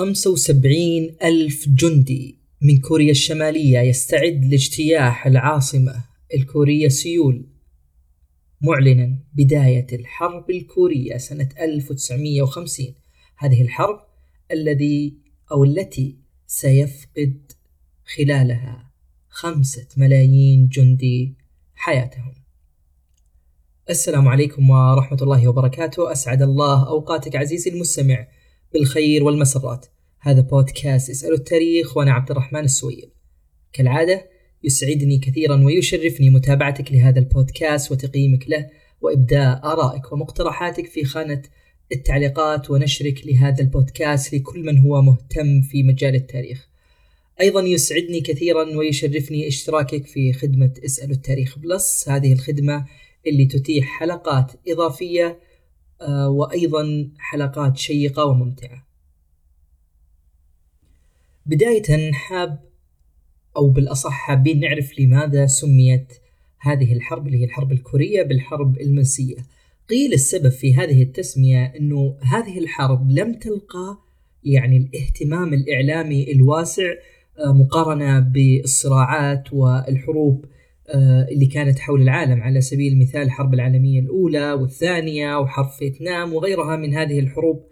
75 ألف جندي من كوريا الشمالية يستعد لاجتياح العاصمة الكورية سيول. معلنا بداية الحرب الكورية سنة 1950 هذه الحرب الذي أو التي سيفقد خلالها خمسة ملايين جندي حياتهم. السلام عليكم ورحمة الله وبركاته. أسعد الله أوقاتك عزيزي المستمع. بالخير والمسرات. هذا بودكاست اسألوا التاريخ وأنا عبد الرحمن السويل. كالعادة يسعدني كثيرا ويشرفني متابعتك لهذا البودكاست وتقييمك له وإبداء آرائك ومقترحاتك في خانة التعليقات ونشرك لهذا البودكاست لكل من هو مهتم في مجال التاريخ. أيضا يسعدني كثيرا ويشرفني اشتراكك في خدمة اسألوا التاريخ plus. هذه الخدمة اللي تتيح حلقات إضافية وأيضا حلقات شيقة وممتعة. بداية حاب أو بالأصح حابين نعرف لماذا سميت هذه الحرب اللي هي الحرب الكورية بالحرب المنسية. قيل السبب في هذه التسمية أنه هذه الحرب لم تلقى يعني الاهتمام الإعلامي الواسع آه، مقارنة بالصراعات والحروب آه، اللي كانت حول العالم على سبيل المثال الحرب العالمية الأولى والثانية وحرب فيتنام وغيرها من هذه الحروب.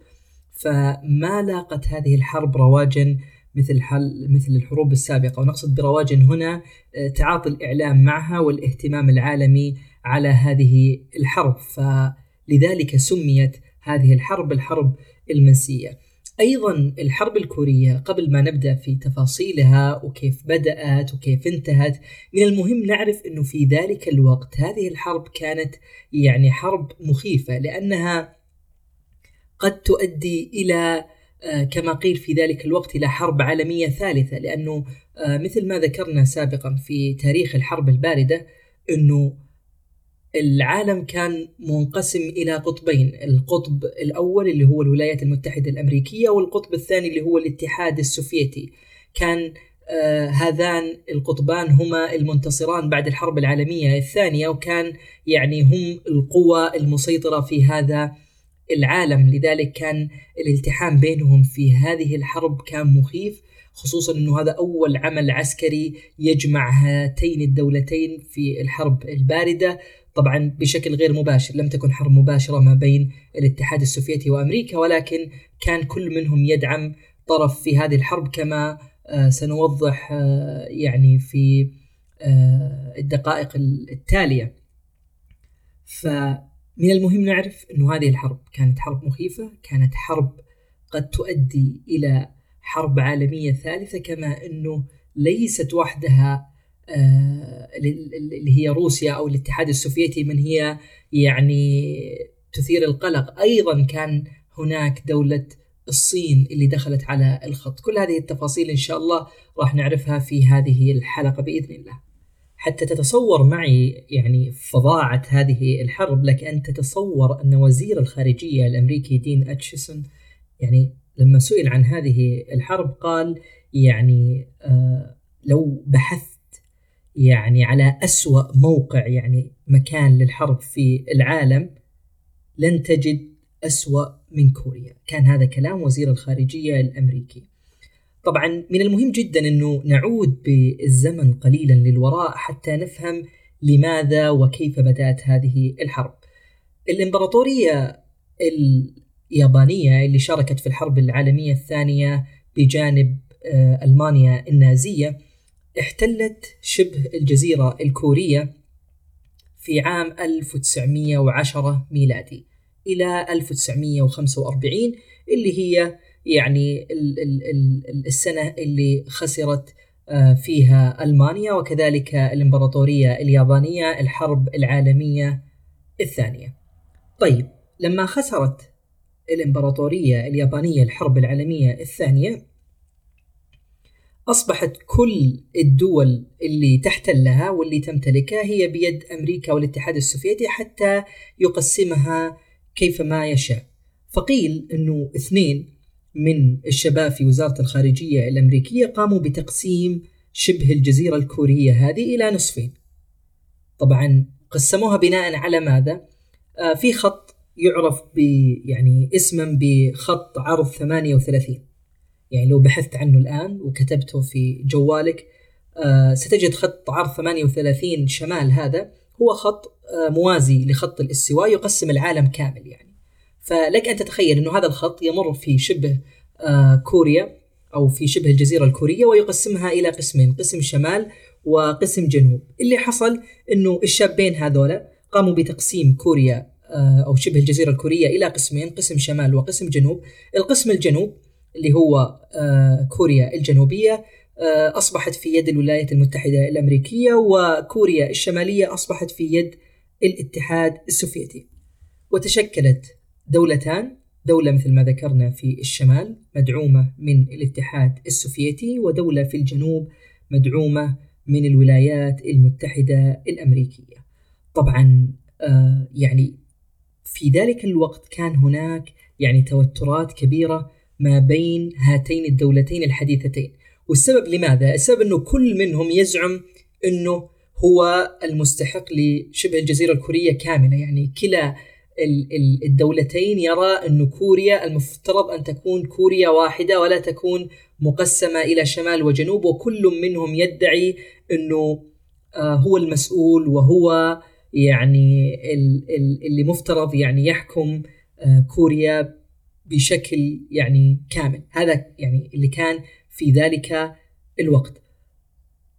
فما لاقت هذه الحرب رواجا مثل مثل الحروب السابقة. ونقصد برواج هنا آه، تعاطي الإعلام معها والاهتمام العالمي على هذه الحرب. فلذلك سميت هذه الحرب الحرب المنسية. أيضا الحرب الكورية قبل ما نبدأ في تفاصيلها وكيف بدأت وكيف انتهت من المهم نعرف إنه في ذلك الوقت هذه الحرب كانت يعني حرب مخيفة لأنها قد تؤدي إلى آه، كما قيل في ذلك الوقت إلى حرب عالمية ثالثة لأنه آه، مثل ما ذكرنا سابقا في تاريخ الحرب الباردة إنه العالم كان منقسم إلى قطبين القطب الأول اللي هو الولايات المتحدة الأمريكية والقطب الثاني اللي هو الاتحاد السوفيتي. كان آه هذان القطبان هما المنتصران بعد الحرب العالمية الثانية وكان يعني هم القوى المسيطرة في هذا العالم. لذلك كان الالتحام بينهم في هذه الحرب كان مخيف خصوصا إنه هذا أول عمل عسكري يجمع هاتين الدولتين في الحرب الباردة. طبعا بشكل غير مباشر لم تكن حرب مباشرة ما بين الاتحاد السوفيتي وأمريكا ولكن كان كل منهم يدعم طرف في هذه الحرب كما آه، سنوضح آه، يعني في آه، الدقائق التالية. فمن المهم نعرف أن هذه الحرب كانت حرب مخيفة كانت حرب قد تؤدي إلى حرب عالمية ثالثة كما أنه ليست وحدها اللي هي روسيا أو الاتحاد السوفيتي من هي يعني تثير القلق. أيضا كان هناك دولة الصين اللي دخلت على الخط. كل هذه التفاصيل إن شاء الله راح نعرفها في هذه الحلقة بإذن الله. حتى تتصور معي يعني فظاعة هذه الحرب لك أن تتصور أن وزير الخارجية الأمريكي دين أتشيسون يعني لما سئل عن هذه الحرب قال يعني آه لو بحثت يعني على أسوأ موقع يعني مكان للحرب في العالم لن تجد أسوأ من كوريا. كان هذا كلام وزير الخارجية الأمريكي. طبعا من المهم جدا أنه نعود بالزمن قليلا للوراء حتى نفهم لماذا وكيف بدأت هذه الحرب. الإمبراطورية اليابانية اللي شاركت في الحرب العالمية الثانية بجانب آه، ألمانيا النازية احتلت شبه الجزيرة الكورية في عام 1910 ميلادي إلى 1945 اللي هي يعني السنة اللي خسرت آه، فيها ألمانيا وكذلك الإمبراطورية اليابانية الحرب العالمية الثانية. طيب لما خسرت الإمبراطورية اليابانية الحرب العالمية الثانية أصبحت كل الدول اللي تحتلها واللي تمتلكها هي بيد أمريكا والاتحاد السوفيتي حتى يقسمها كيفما يشاء. فقيل أنه اثنين من الشباب في وزارة الخارجية الأمريكية قاموا بتقسيم شبه الجزيرة الكورية هذه إلى نصفين. طبعا قسموها بناء على ماذا؟ آه في خط يعرف ب يعني اسما بخط عرض 38 يعني لو بحثت عنه الآن وكتبته في جوالك آه، ستجد خط عرض 38 شمال هذا هو خط آه، موازي لخط الاستواء يقسم العالم كامل يعني. فلك أن تتخيل أنه هذا الخط يمر في شبه آه، كوريا أو في شبه الجزيرة الكورية ويقسمها إلى قسمين قسم شمال وقسم جنوب. اللي حصل أنه الشابين هذولا قاموا بتقسيم كوريا أو شبه الجزيرة الكورية إلى قسمين قسم شمال وقسم جنوب. القسم الجنوب اللي هو كوريا الجنوبية آه، أصبحت في يد الولايات المتحدة الأمريكية وكوريا الشمالية أصبحت في يد الاتحاد السوفيتي. وتشكلت دولتان دولة مثل ما ذكرنا في الشمال مدعومة من الاتحاد السوفيتي ودولة في الجنوب مدعومة من الولايات المتحدة الأمريكية. طبعا آه، يعني في ذلك الوقت كان هناك يعني توترات كبيرة ما بين هاتين الدولتين الحديثتين والسبب لماذا؟ السبب إنه كل منهم يزعم إنه هو المستحق لشبه الجزيرة الكورية كاملة يعني كلا الدولتين يرى إنه كوريا المفترض أن تكون كوريا واحدة ولا تكون مقسمة إلى شمال وجنوب وكل منهم يدعي إنه آه، هو المسؤول وهو يعني اللي مفترض يعني يحكم آه، كوريا بشكل يعني كامل. هذا يعني اللي كان في ذلك الوقت.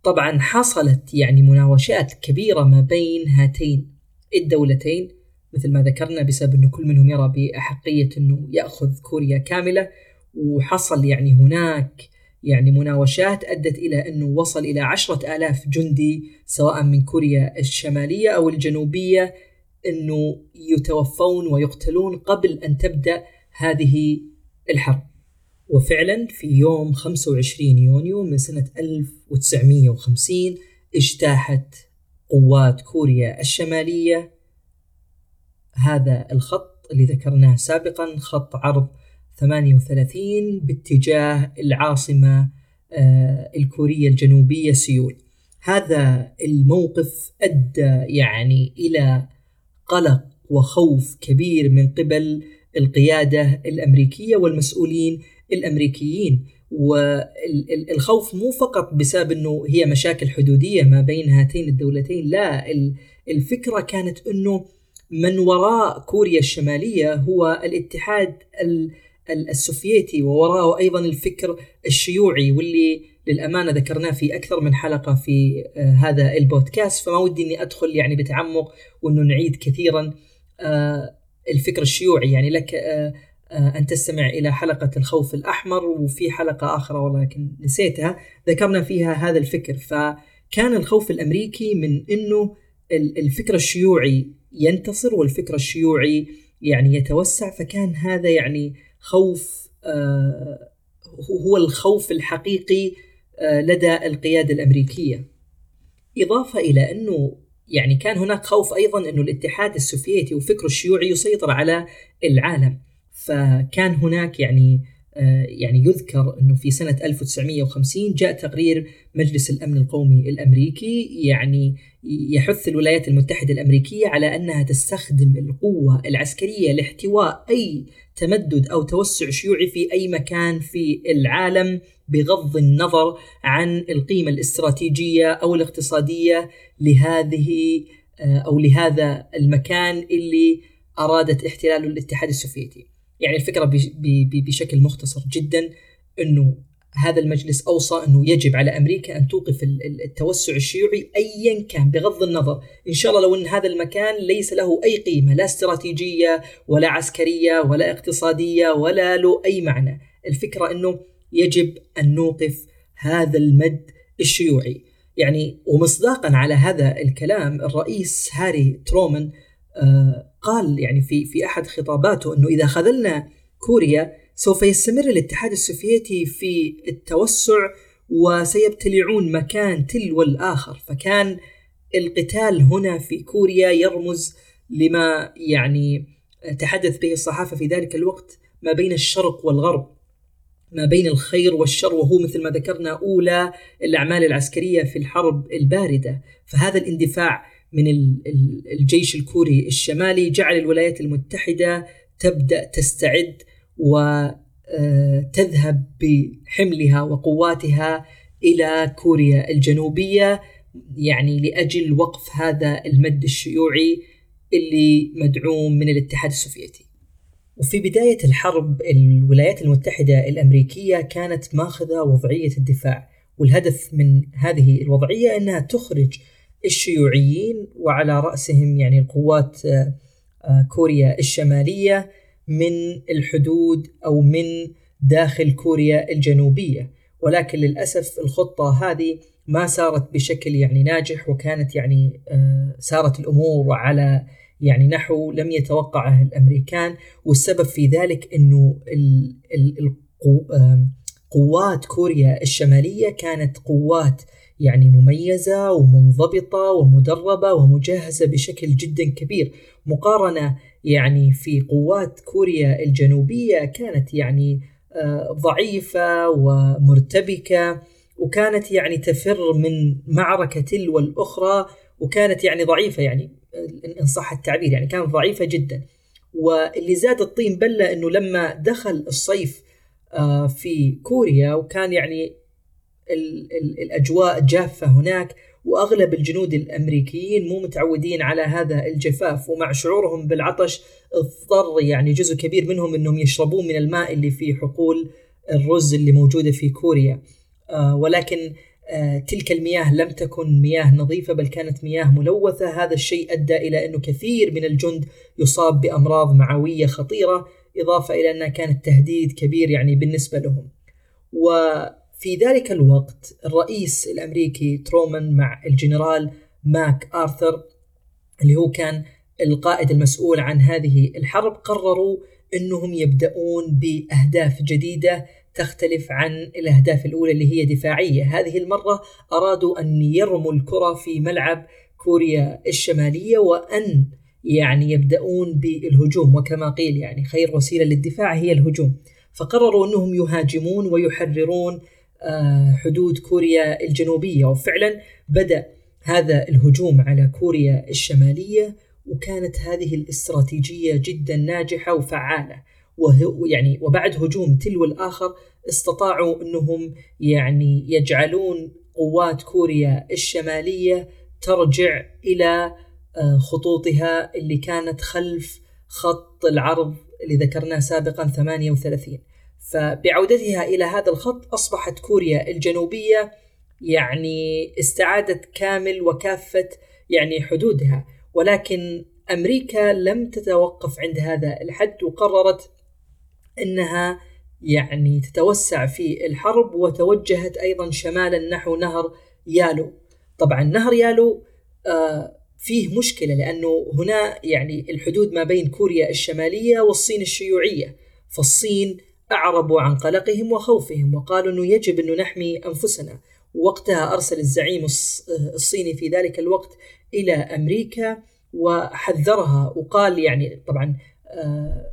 طبعا حصلت يعني مناوشات كبيرة ما بين هاتين الدولتين مثل ما ذكرنا بسبب أنه كل منهم يرى بأحقية أنه يأخذ كوريا كاملة وحصل يعني هناك يعني مناوشات أدت إلى أنه وصل إلى عشرة آلاف جندي سواء من كوريا الشمالية أو الجنوبية أنه يتوفون ويقتلون قبل أن تبدأ هذه الحرب. وفعلا في يوم 25 يونيو من سنة 1950 اجتاحت قوات كوريا الشمالية. هذا الخط اللي ذكرناه سابقا خط عرض 38 باتجاه العاصمة آه، الكورية الجنوبية سيول. هذا الموقف أدى يعني إلى قلق وخوف كبير من قبل القيادة الأمريكية والمسؤولين الأمريكيين. والخوف مو فقط بسبب إنه هي مشاكل حدودية ما بين هاتين الدولتين لا الفكرة كانت إنه من وراء كوريا الشمالية هو الاتحاد السوفيتي ووراءه أيضا الفكر الشيوعي واللي للأمانة ذكرناه في أكثر من حلقة في آه، هذا البودكاست. فما ودي إني أدخل يعني بتعمق وإنه نعيد كثيرا آه، الفكر الشيوعي. يعني لك آه، آه، أن تستمع إلى حلقة الخوف الأحمر وفي حلقة أخرى ولكن نسيتها ذكرنا فيها هذا الفكر. فكان الخوف الأمريكي من أنه الفكر الشيوعي ينتصر والفكر الشيوعي يعني يتوسع. فكان هذا يعني خوف آه، هو الخوف الحقيقي لدى القيادة الأمريكية. إضافة إلى أنه يعني كان هناك خوف أيضا أنه الاتحاد السوفيتي وفكره الشيوعي يسيطر على العالم. فكان هناك يعني يعني يذكر إنه في سنة 1950 جاء تقرير مجلس الأمن القومي الأمريكي يعني يحث الولايات المتحدة الأمريكية على أنها تستخدم القوة العسكرية لاحتواء أي تمدد أو توسع شيوعي في أي مكان في العالم بغض النظر عن القيمة الاستراتيجية أو الاقتصادية لهذه آه، أو لهذا المكان اللي أرادت احتلاله الاتحاد السوفيتي. يعني الفكرة بشكل مختصر جدا إنه هذا المجلس أوصى إنه يجب على أمريكا أن توقف التوسع الشيوعي ايا كان بغض النظر. إن شاء الله لو إن هذا المكان ليس له أي قيمة لا استراتيجية ولا عسكرية ولا اقتصادية ولا له أي معنى. الفكرة إنه يجب أن نوقف هذا المد الشيوعي. يعني ومصداقا على هذا الكلام الرئيس هاري ترومان آه قال يعني في في أحد خطاباته إنه إذا خذلنا كوريا سوف يستمر الاتحاد السوفيتي في التوسع وسيبتلعون مكان تلو الآخر. فكان القتال هنا في كوريا يرمز لما يعني تحدث به الصحافة في ذلك الوقت ما بين الشرق والغرب ما بين الخير والشر وهو مثل ما ذكرنا أولى الأعمال العسكرية في الحرب الباردة. فهذا الاندفاع من الجيش الكوري الشمالي جعل الولايات المتحدة تبدأ تستعد و آه، بحملها وقواتها إلى كوريا الجنوبية يعني لأجل وقف هذا المد الشيوعي اللي مدعوم من الاتحاد السوفيتي. وفي بداية الحرب الولايات المتحدة الأمريكية كانت ماخذة وضعية الدفاع والهدف من هذه الوضعية أنها تخرج الشيوعيين وعلى رأسهم يعني القوات آه، آه، كوريا الشمالية من الحدود أو من داخل كوريا الجنوبية. ولكن للأسف الخطة هذه ما سارت بشكل يعني ناجح وكانت يعني آه، سارت الأمور على يعني نحو لم يتوقعه الأمريكان. والسبب في ذلك إنه قوات كوريا الشمالية كانت قوات يعني مميزة ومنضبطة ومدربة ومجهزة بشكل جدا كبير. مقارنة يعني في قوات كوريا الجنوبية كانت يعني آه، ضعيفة ومرتبكة وكانت يعني تفر من معركة تلو الأخرى وكانت يعني ضعيفة يعني ان صح التعبير يعني كانت ضعيفة جدا. واللي زاد الطين بلة إنه لما دخل الصيف آه، في كوريا وكان يعني ال ال الأجواء جافة هناك وأغلب الجنود الأمريكيين مو متعودين على هذا الجفاف ومع شعورهم بالعطش اضطر يعني جزء كبير منهم إنهم يشربون من الماء اللي في حقول الرز اللي موجودة في كوريا. آه، ولكن آه، تلك المياه لم تكن مياه نظيفة بل كانت مياه ملوثة. هذا الشيء أدى إلى أنه كثير من الجند يصاب بأمراض معوية خطيرة إضافة إلى أنها كانت تهديد كبير يعني بالنسبة لهم. وفي ذلك الوقت الرئيس الأمريكي ترومان مع الجنرال ماك آرثر اللي هو كان القائد المسؤول عن هذه الحرب قرروا أنهم يبدأون بأهداف جديدة تختلف عن الأهداف الأولى اللي هي دفاعية. هذه المرة أرادوا أن يرموا الكرة في ملعب كوريا الشمالية وأن يعني يبدأون بالهجوم وكما قيل يعني خير وسيلة للدفاع هي الهجوم. فقرروا أنهم يهاجمون ويحررون حدود كوريا الجنوبية. وفعلا بدأ هذا الهجوم على كوريا الشمالية وكانت هذه الاستراتيجية جدا ناجحة وفعالة. ويعني وبعد هجوم تلو الآخر استطاعوا أنهم يعني يجعلون قوات كوريا الشمالية ترجع إلى آه، خطوطها اللي كانت خلف خط العرض اللي ذكرناه سابقا 38 فبعودتها إلى هذا الخط أصبحت كوريا الجنوبية يعني استعادت كامل وكافة يعني حدودها ولكن أمريكا لم تتوقف عند هذا الحد وقررت إنها يعني تتوسع في الحرب وتوجهت أيضا شمالا نحو نهر يالو. طبعا نهر يالو آه فيه مشكلة لأنه هنا يعني الحدود ما بين كوريا الشمالية والصين الشيوعية، فالصين أعربوا عن قلقهم وخوفهم وقالوا إنه يجب انه نحمي أنفسنا، وقتها أرسل الزعيم الصيني في ذلك الوقت إلى أمريكا وحذرها وقال يعني طبعا آه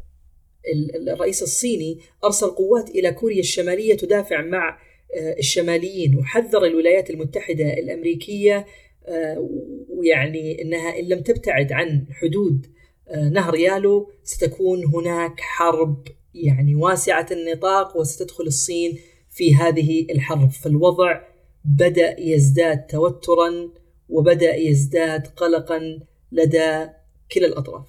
الرئيس الصيني أرسل قوات إلى كوريا الشمالية تدافع مع آه، الشماليين وحذر الولايات المتحدة الأمريكية آه، ويعني أنها إن لم تبتعد عن حدود نهر يالو ستكون هناك حرب يعني واسعة النطاق وستدخل الصين في هذه الحرب. فالوضع بدأ يزداد توترا وبدأ يزداد قلقا لدى كلا الأطراف.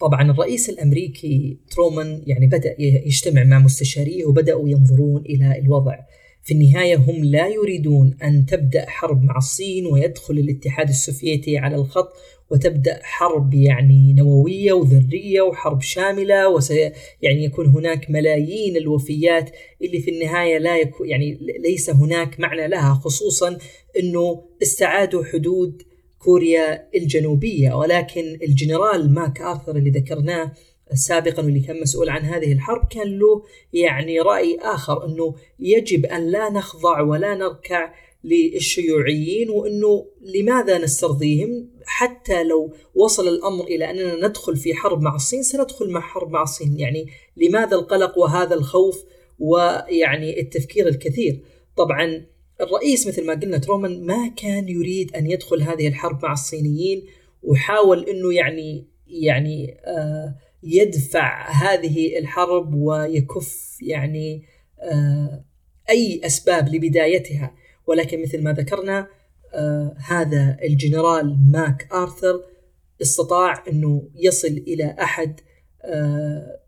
طبعا الرئيس الأمريكي ترومان يعني بدأ يجتمع مع مستشاريه وبدأوا ينظرون إلى الوضع. في النهاية هم لا يريدون أن تبدأ حرب مع الصين ويدخل الاتحاد السوفيتي على الخط وتبدأ حرب يعني نووية وذرية وحرب شاملة وسي يعني يكون هناك ملايين الوفيات اللي في النهاية لا يكون يعني ليس هناك معنى لها خصوصا إنه استعادوا حدود كوريا الجنوبية. ولكن الجنرال ماك آرثر اللي ذكرناه سابقا واللي كان مسؤول عن هذه الحرب كان له يعني رأي آخر أنه يجب أن لا نخضع ولا نركع للشيوعيين وأنه لماذا نسترضيهم؟ حتى لو وصل الأمر إلى أننا ندخل في حرب مع الصين سندخل مع حرب مع الصين. يعني لماذا القلق وهذا الخوف ويعني التفكير الكثير؟ طبعا الرئيس مثل ما قلنا ترومان ما كان يريد أن يدخل هذه الحرب مع الصينيين وحاول إنه يعني يعني آه يدفع هذه الحرب ويكف يعني آه، أي أسباب لبدايتها. ولكن مثل ما ذكرنا آه، هذا الجنرال ماك آرثر استطاع أنه يصل إلى أحد آه،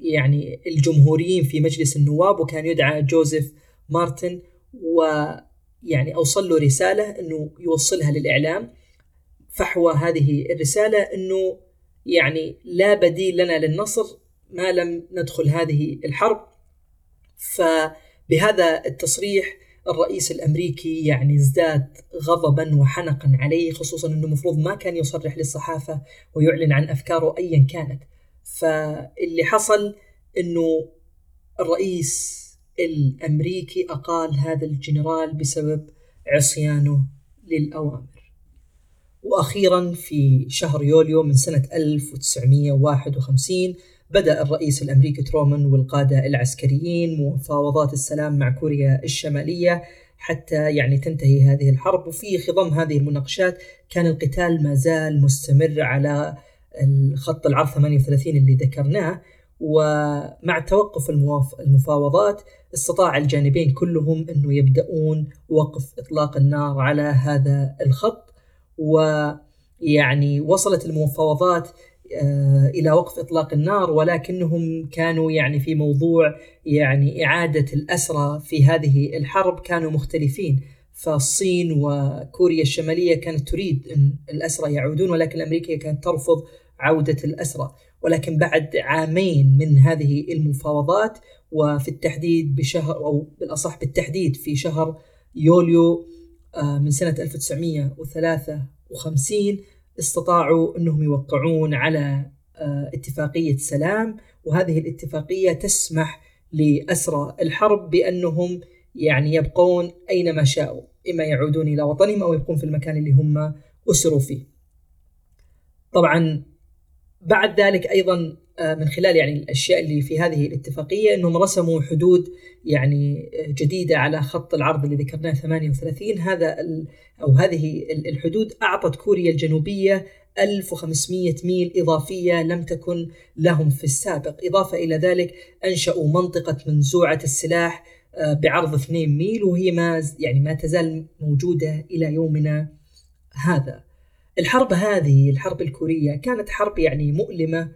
يعني الجمهوريين في مجلس النواب وكان يدعى جوزيف مارتن ويعني أوصل له رسالة أنه يوصلها للإعلام. فحوى هذه الرسالة أنه يعني لا بديل لنا للنصر ما لم ندخل هذه الحرب. فبهذا التصريح الرئيس الأمريكي يعني ازداد غضبا وحنقا عليه خصوصا إنه المفروض ما كان يصرح للصحافة ويعلن عن أفكاره ايا كانت. فاللي حصل إنه الرئيس الأمريكي أقال هذا الجنرال بسبب عصيانه للأوامر. وأخيرا في شهر يوليو من سنة 1951 بدأ الرئيس الأمريكي ترومان والقادة العسكريين مفاوضات السلام مع كوريا الشمالية حتى يعني تنتهي هذه الحرب. وفي خضم هذه المناقشات كان القتال ما زال مستمر على الخط العرض 38 اللي ذكرناه. ومع توقف المفاوضات استطاع الجانبين كلهم أنه يبدأون وقف إطلاق النار على هذا الخط. ويعني وصلت المفاوضات آه، إلى وقف إطلاق النار ولكنهم كانوا يعني في موضوع يعني إعادة الأسرى في هذه الحرب كانوا مختلفين. فالصين وكوريا الشمالية كانت تريد أن الأسرى يعودون ولكن أمريكا كانت ترفض عودة الأسرى. ولكن بعد عامين من هذه المفاوضات وفي التحديد بشهر أو بالأصح بالتحديد في شهر يوليو من سنة 1953 استطاعوا أنهم يوقعون على آه، اتفاقية سلام وهذه الاتفاقية تسمح لأسرى الحرب بأنهم يعني يبقون أينما شاءوا إما يعودون إلى وطنهم أو يبقون في المكان اللي هم أسروا فيه. طبعا بعد ذلك أيضا آه، من خلال يعني الأشياء اللي في هذه الاتفاقية إنهم رسموا حدود يعني آه، جديدة على خط العرض اللي ذكرناه 38 هذا أو هذه الحدود أعطت كوريا الجنوبية 1500 ميل إضافية لم تكن لهم في السابق. إضافة إلى ذلك أنشأوا منطقة منزوعة السلاح آه، بعرض 2 ميل وهي ما يعني ما تزال موجودة إلى يومنا هذا. الحرب هذه الحرب الكورية كانت حرب يعني مؤلمة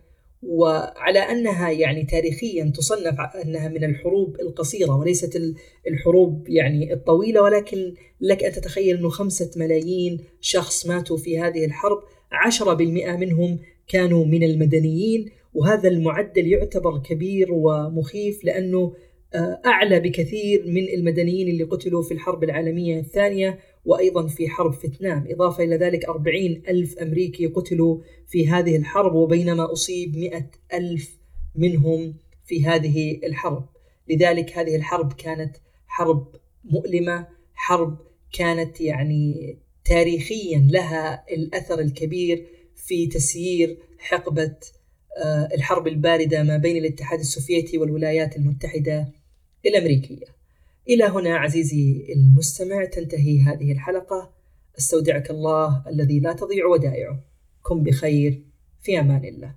وعلى أنها يعني تاريخيا تصنف أنها من الحروب القصيرة وليست الحروب يعني الطويلة ولكن لك أن تتخيل إنه خمسة ملايين شخص ماتوا في هذه الحرب 10% منهم كانوا من المدنيين وهذا المعدل يعتبر كبير ومخيف لأنه آه، أعلى بكثير من المدنيين اللي قتلوا في الحرب العالمية الثانية وأيضا في حرب فيتنام. إضافة إلى ذلك أربعين ألف أمريكي قتلوا في هذه الحرب وبينما أصيب مئة ألف منهم في هذه الحرب. لذلك هذه الحرب كانت حرب مؤلمة حرب كانت يعني تاريخيا لها الأثر الكبير في تسيير حقبة آه، الحرب الباردة ما بين الاتحاد السوفيتي والولايات المتحدة الأمريكية. إلى هنا عزيزي المستمع تنتهي هذه الحلقة. أستودعك الله الذي لا تضيع ودائعه. كن بخير في أمان الله.